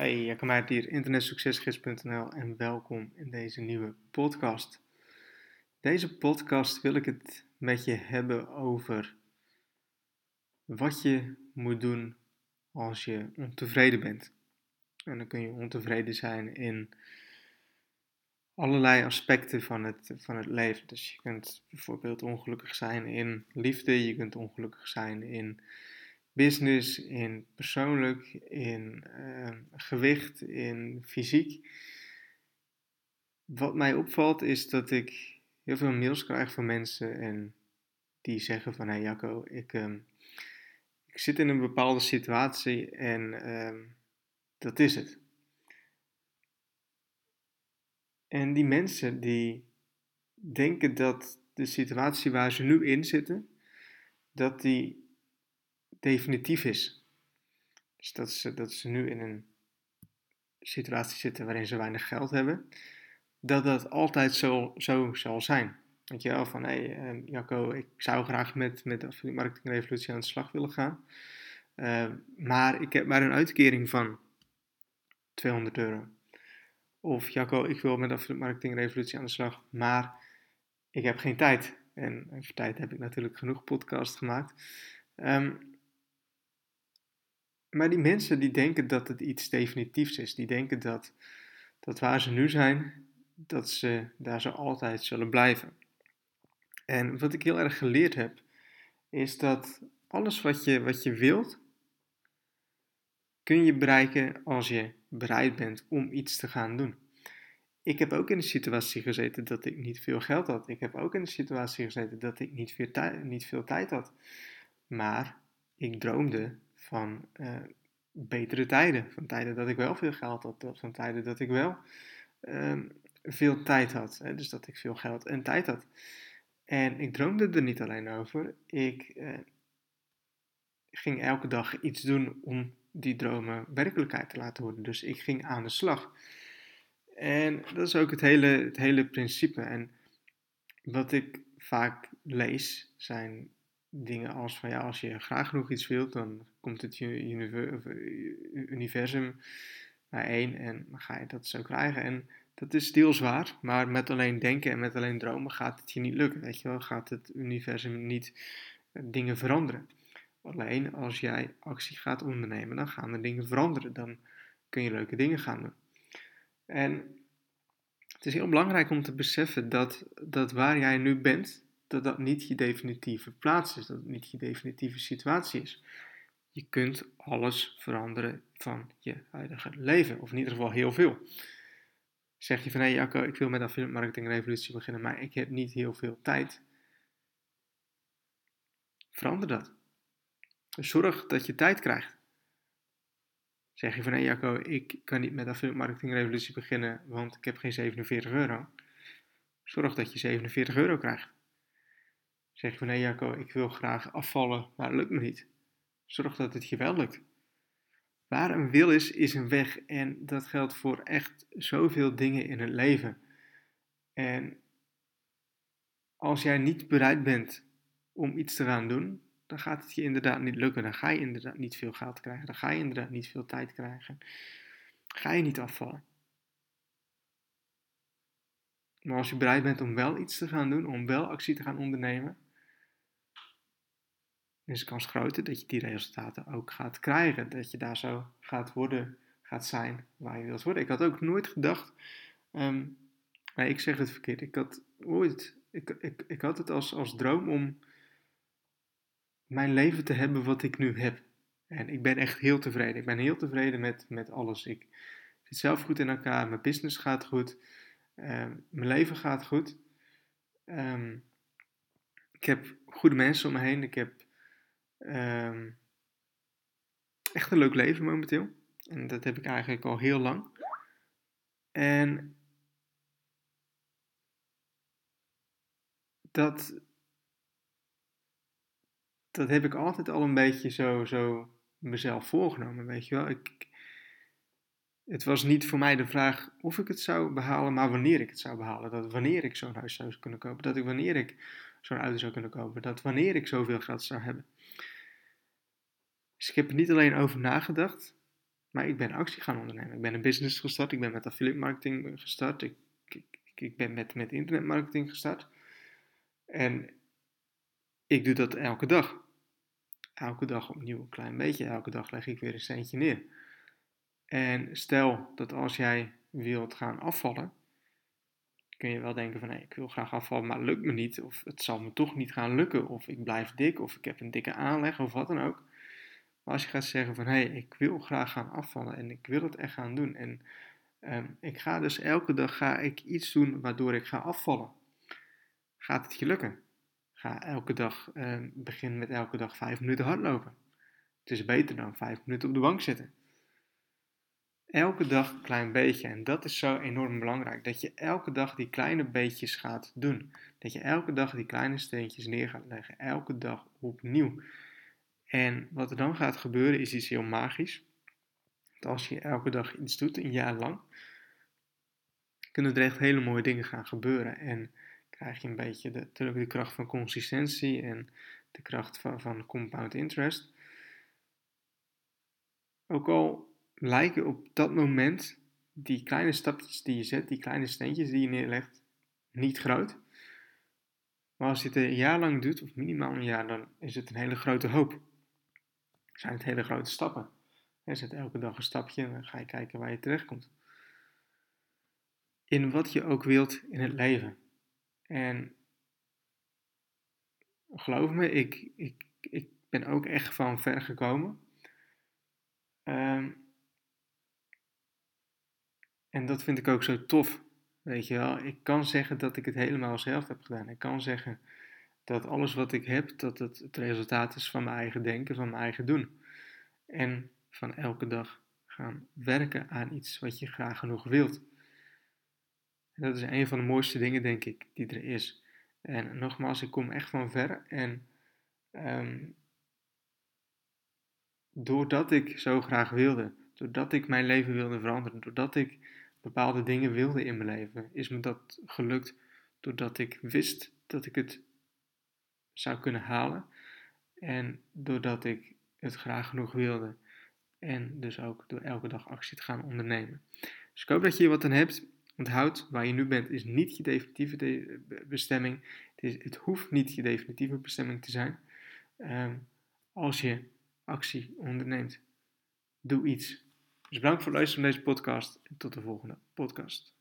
Hey, Jacco Meijert hier, internetsuccesgids.nl en welkom in deze nieuwe podcast. Deze podcast wil ik het met je hebben over wat je moet doen als je ontevreden bent. En dan kun je ontevreden zijn in allerlei aspecten van het, van het leven. Dus je kunt bijvoorbeeld ongelukkig zijn in liefde, je kunt ongelukkig zijn in business, in persoonlijk, in uh, gewicht, in fysiek. Wat mij opvalt is dat ik heel veel mails krijg van mensen en die zeggen van hé hey Jacco, ik, uh, ik zit in een bepaalde situatie en uh, dat is het. En die mensen die denken dat de situatie waar ze nu in zitten, dat die definitief is. Dus dat ze, dat ze nu in een situatie zitten waarin ze weinig geld hebben, dat dat altijd zo, zo zal zijn. Weet je wel, van hé hey, uh, Jacco, ik zou graag met, met de marketingrevolutie aan de slag willen gaan. Uh, maar ik heb maar een uitkering van 200 euro. Of Jacco, ik wil met de marketing marketingrevolutie aan de slag, maar ik heb geen tijd. En voor tijd heb ik natuurlijk genoeg podcasts gemaakt. Um, maar die mensen die denken dat het iets definitiefs is. Die denken dat, dat waar ze nu zijn, dat ze daar zo altijd zullen blijven. En wat ik heel erg geleerd heb, is dat alles wat je, wat je wilt, kun je bereiken als je bereid bent om iets te gaan doen. Ik heb ook in de situatie gezeten dat ik niet veel geld had. Ik heb ook in de situatie gezeten dat ik niet veel, tijd, niet veel tijd had. Maar ik droomde van uh, betere tijden. Van tijden dat ik wel veel geld had. Van tijden dat ik wel uh, veel tijd had. Hè? Dus dat ik veel geld en tijd had. En ik droomde er niet alleen over. Ik uh, ging elke dag iets doen om die dromen werkelijkheid te laten worden. Dus ik ging aan de slag. En dat is ook het hele, het hele principe. En wat ik vaak lees zijn dingen als van ja, als je graag genoeg iets wilt, dan komt het universum naar één en dan ga je dat zo krijgen. En dat is deels waar, maar met alleen denken en met alleen dromen gaat het je niet lukken. Weet je wel, gaat het universum niet eh, dingen veranderen. Alleen als jij actie gaat ondernemen, dan gaan er dingen veranderen. Dan kun je leuke dingen gaan doen. En het is heel belangrijk om te beseffen dat, dat waar jij nu bent, dat dat niet je definitieve plaats is, dat het niet je definitieve situatie is. Je kunt alles veranderen van je huidige leven, of in ieder geval heel veel. Zeg je van hé hey Jacco, ik wil met affiliate marketing revolutie beginnen, maar ik heb niet heel veel tijd. Verander dat. Zorg dat je tijd krijgt. Zeg je van hé hey Jacco, ik kan niet met affiliate marketing revolutie beginnen, want ik heb geen 47 euro. Zorg dat je 47 euro krijgt. Zeg je van Jacco, ik wil graag afvallen, maar het lukt me niet. Zorg dat het je wel lukt. Waar een wil is, is een weg. En dat geldt voor echt zoveel dingen in het leven. En als jij niet bereid bent om iets te gaan doen, dan gaat het je inderdaad niet lukken. Dan ga je inderdaad niet veel geld krijgen. Dan ga je inderdaad niet veel tijd krijgen. Ga je niet afvallen. Maar als je bereid bent om wel iets te gaan doen, om wel actie te gaan ondernemen, is de kans groter dat je die resultaten ook gaat krijgen. Dat je daar zo gaat worden, gaat zijn waar je wilt worden. Ik had ook nooit gedacht, um, nee, ik zeg het verkeerd, ik had ooit, ik, ik, ik had het als, als droom om mijn leven te hebben wat ik nu heb. En ik ben echt heel tevreden. Ik ben heel tevreden met, met alles. Ik zit zelf goed in elkaar, mijn business gaat goed, um, mijn leven gaat goed. Um, ik heb goede mensen om me heen. Ik heb Um, echt een leuk leven momenteel. En dat heb ik eigenlijk al heel lang. En dat, dat heb ik altijd al een beetje zo, zo mezelf voorgenomen, weet je wel. Ik, het was niet voor mij de vraag of ik het zou behalen, maar wanneer ik het zou behalen. Dat wanneer ik zo'n huis zou kunnen kopen, dat ik wanneer ik zo'n auto zou kunnen kopen, dat wanneer ik zoveel geld zou hebben. Dus ik heb er niet alleen over nagedacht, Maar ik ben actie gaan ondernemen. Ik ben een business gestart. Ik ben met affiliate marketing gestart. Ik, ik, ik ben met, met internetmarketing gestart. En ik doe dat elke dag. Elke dag opnieuw een klein beetje. Elke dag leg ik weer een centje neer. En stel dat als jij wilt gaan afvallen, kun je wel denken van ik wil graag afvallen, maar het lukt me niet. Of het zal me toch niet gaan lukken. Of ik blijf dik. Of ik heb een dikke aanleg. Of wat dan ook. Maar als je gaat zeggen van hé, hey, ik wil graag gaan afvallen. En ik wil het echt gaan doen. En ehm, ik ga dus elke dag ga ik iets doen waardoor ik ga afvallen. Gaat het je lukken? Ga elke dag, uh, begin met elke dag vijf minuten hardlopen. Het is beter dan vijf minuten op de bank zitten. Elke dag een klein beetje. En dat is zo enorm belangrijk. Dat je elke dag die kleine beetjes gaat doen. Dat je elke dag die kleine steentjes neer gaat leggen. Elke dag opnieuw. En wat er dan gaat gebeuren is iets heel magisch. Dat als je elke dag iets doet, een jaar lang, kunnen er echt hele mooie dingen gaan gebeuren. En krijg je een beetje de, de kracht van consistentie en de kracht van, van compound interest. Ook al lijken op dat moment die kleine stapjes die je zet, die kleine steentjes die je neerlegt, niet groot. Maar als je het een jaar lang doet, of minimaal een jaar, dan is het een hele grote hoop. Zijn het hele grote stappen. Je zet elke dag een stapje en dan ga je kijken waar je terechtkomt. In wat je ook wilt in het leven. En geloof me, ik, ik, ik ben ook echt van ver gekomen. Um, en dat vind ik ook zo tof. Weet je wel, ik kan zeggen dat ik het helemaal zelf heb gedaan. Ik kan zeggen dat alles wat ik heb, dat het het resultaat is van mijn eigen denken, van mijn eigen doen. En van elke dag gaan werken aan iets wat je graag genoeg wilt. En dat is een van de mooiste dingen, denk ik, die er is. En nogmaals, ik kom echt van ver. En um, doordat ik zo graag wilde, doordat ik mijn leven wilde veranderen, doordat ik bepaalde dingen wilde in mijn leven, is me dat gelukt doordat ik wist dat ik het zou kunnen halen. En doordat ik het graag genoeg wilde. En dus ook door elke dag actie te gaan ondernemen. Dus ik hoop dat je hier wat aan hebt. Onthoud, waar je nu bent is niet je definitieve bestemming. Het, is, het hoeft niet je definitieve bestemming te zijn. Um, als je actie onderneemt, doe iets. Dus bedankt voor het luisteren naar deze podcast en tot de volgende podcast.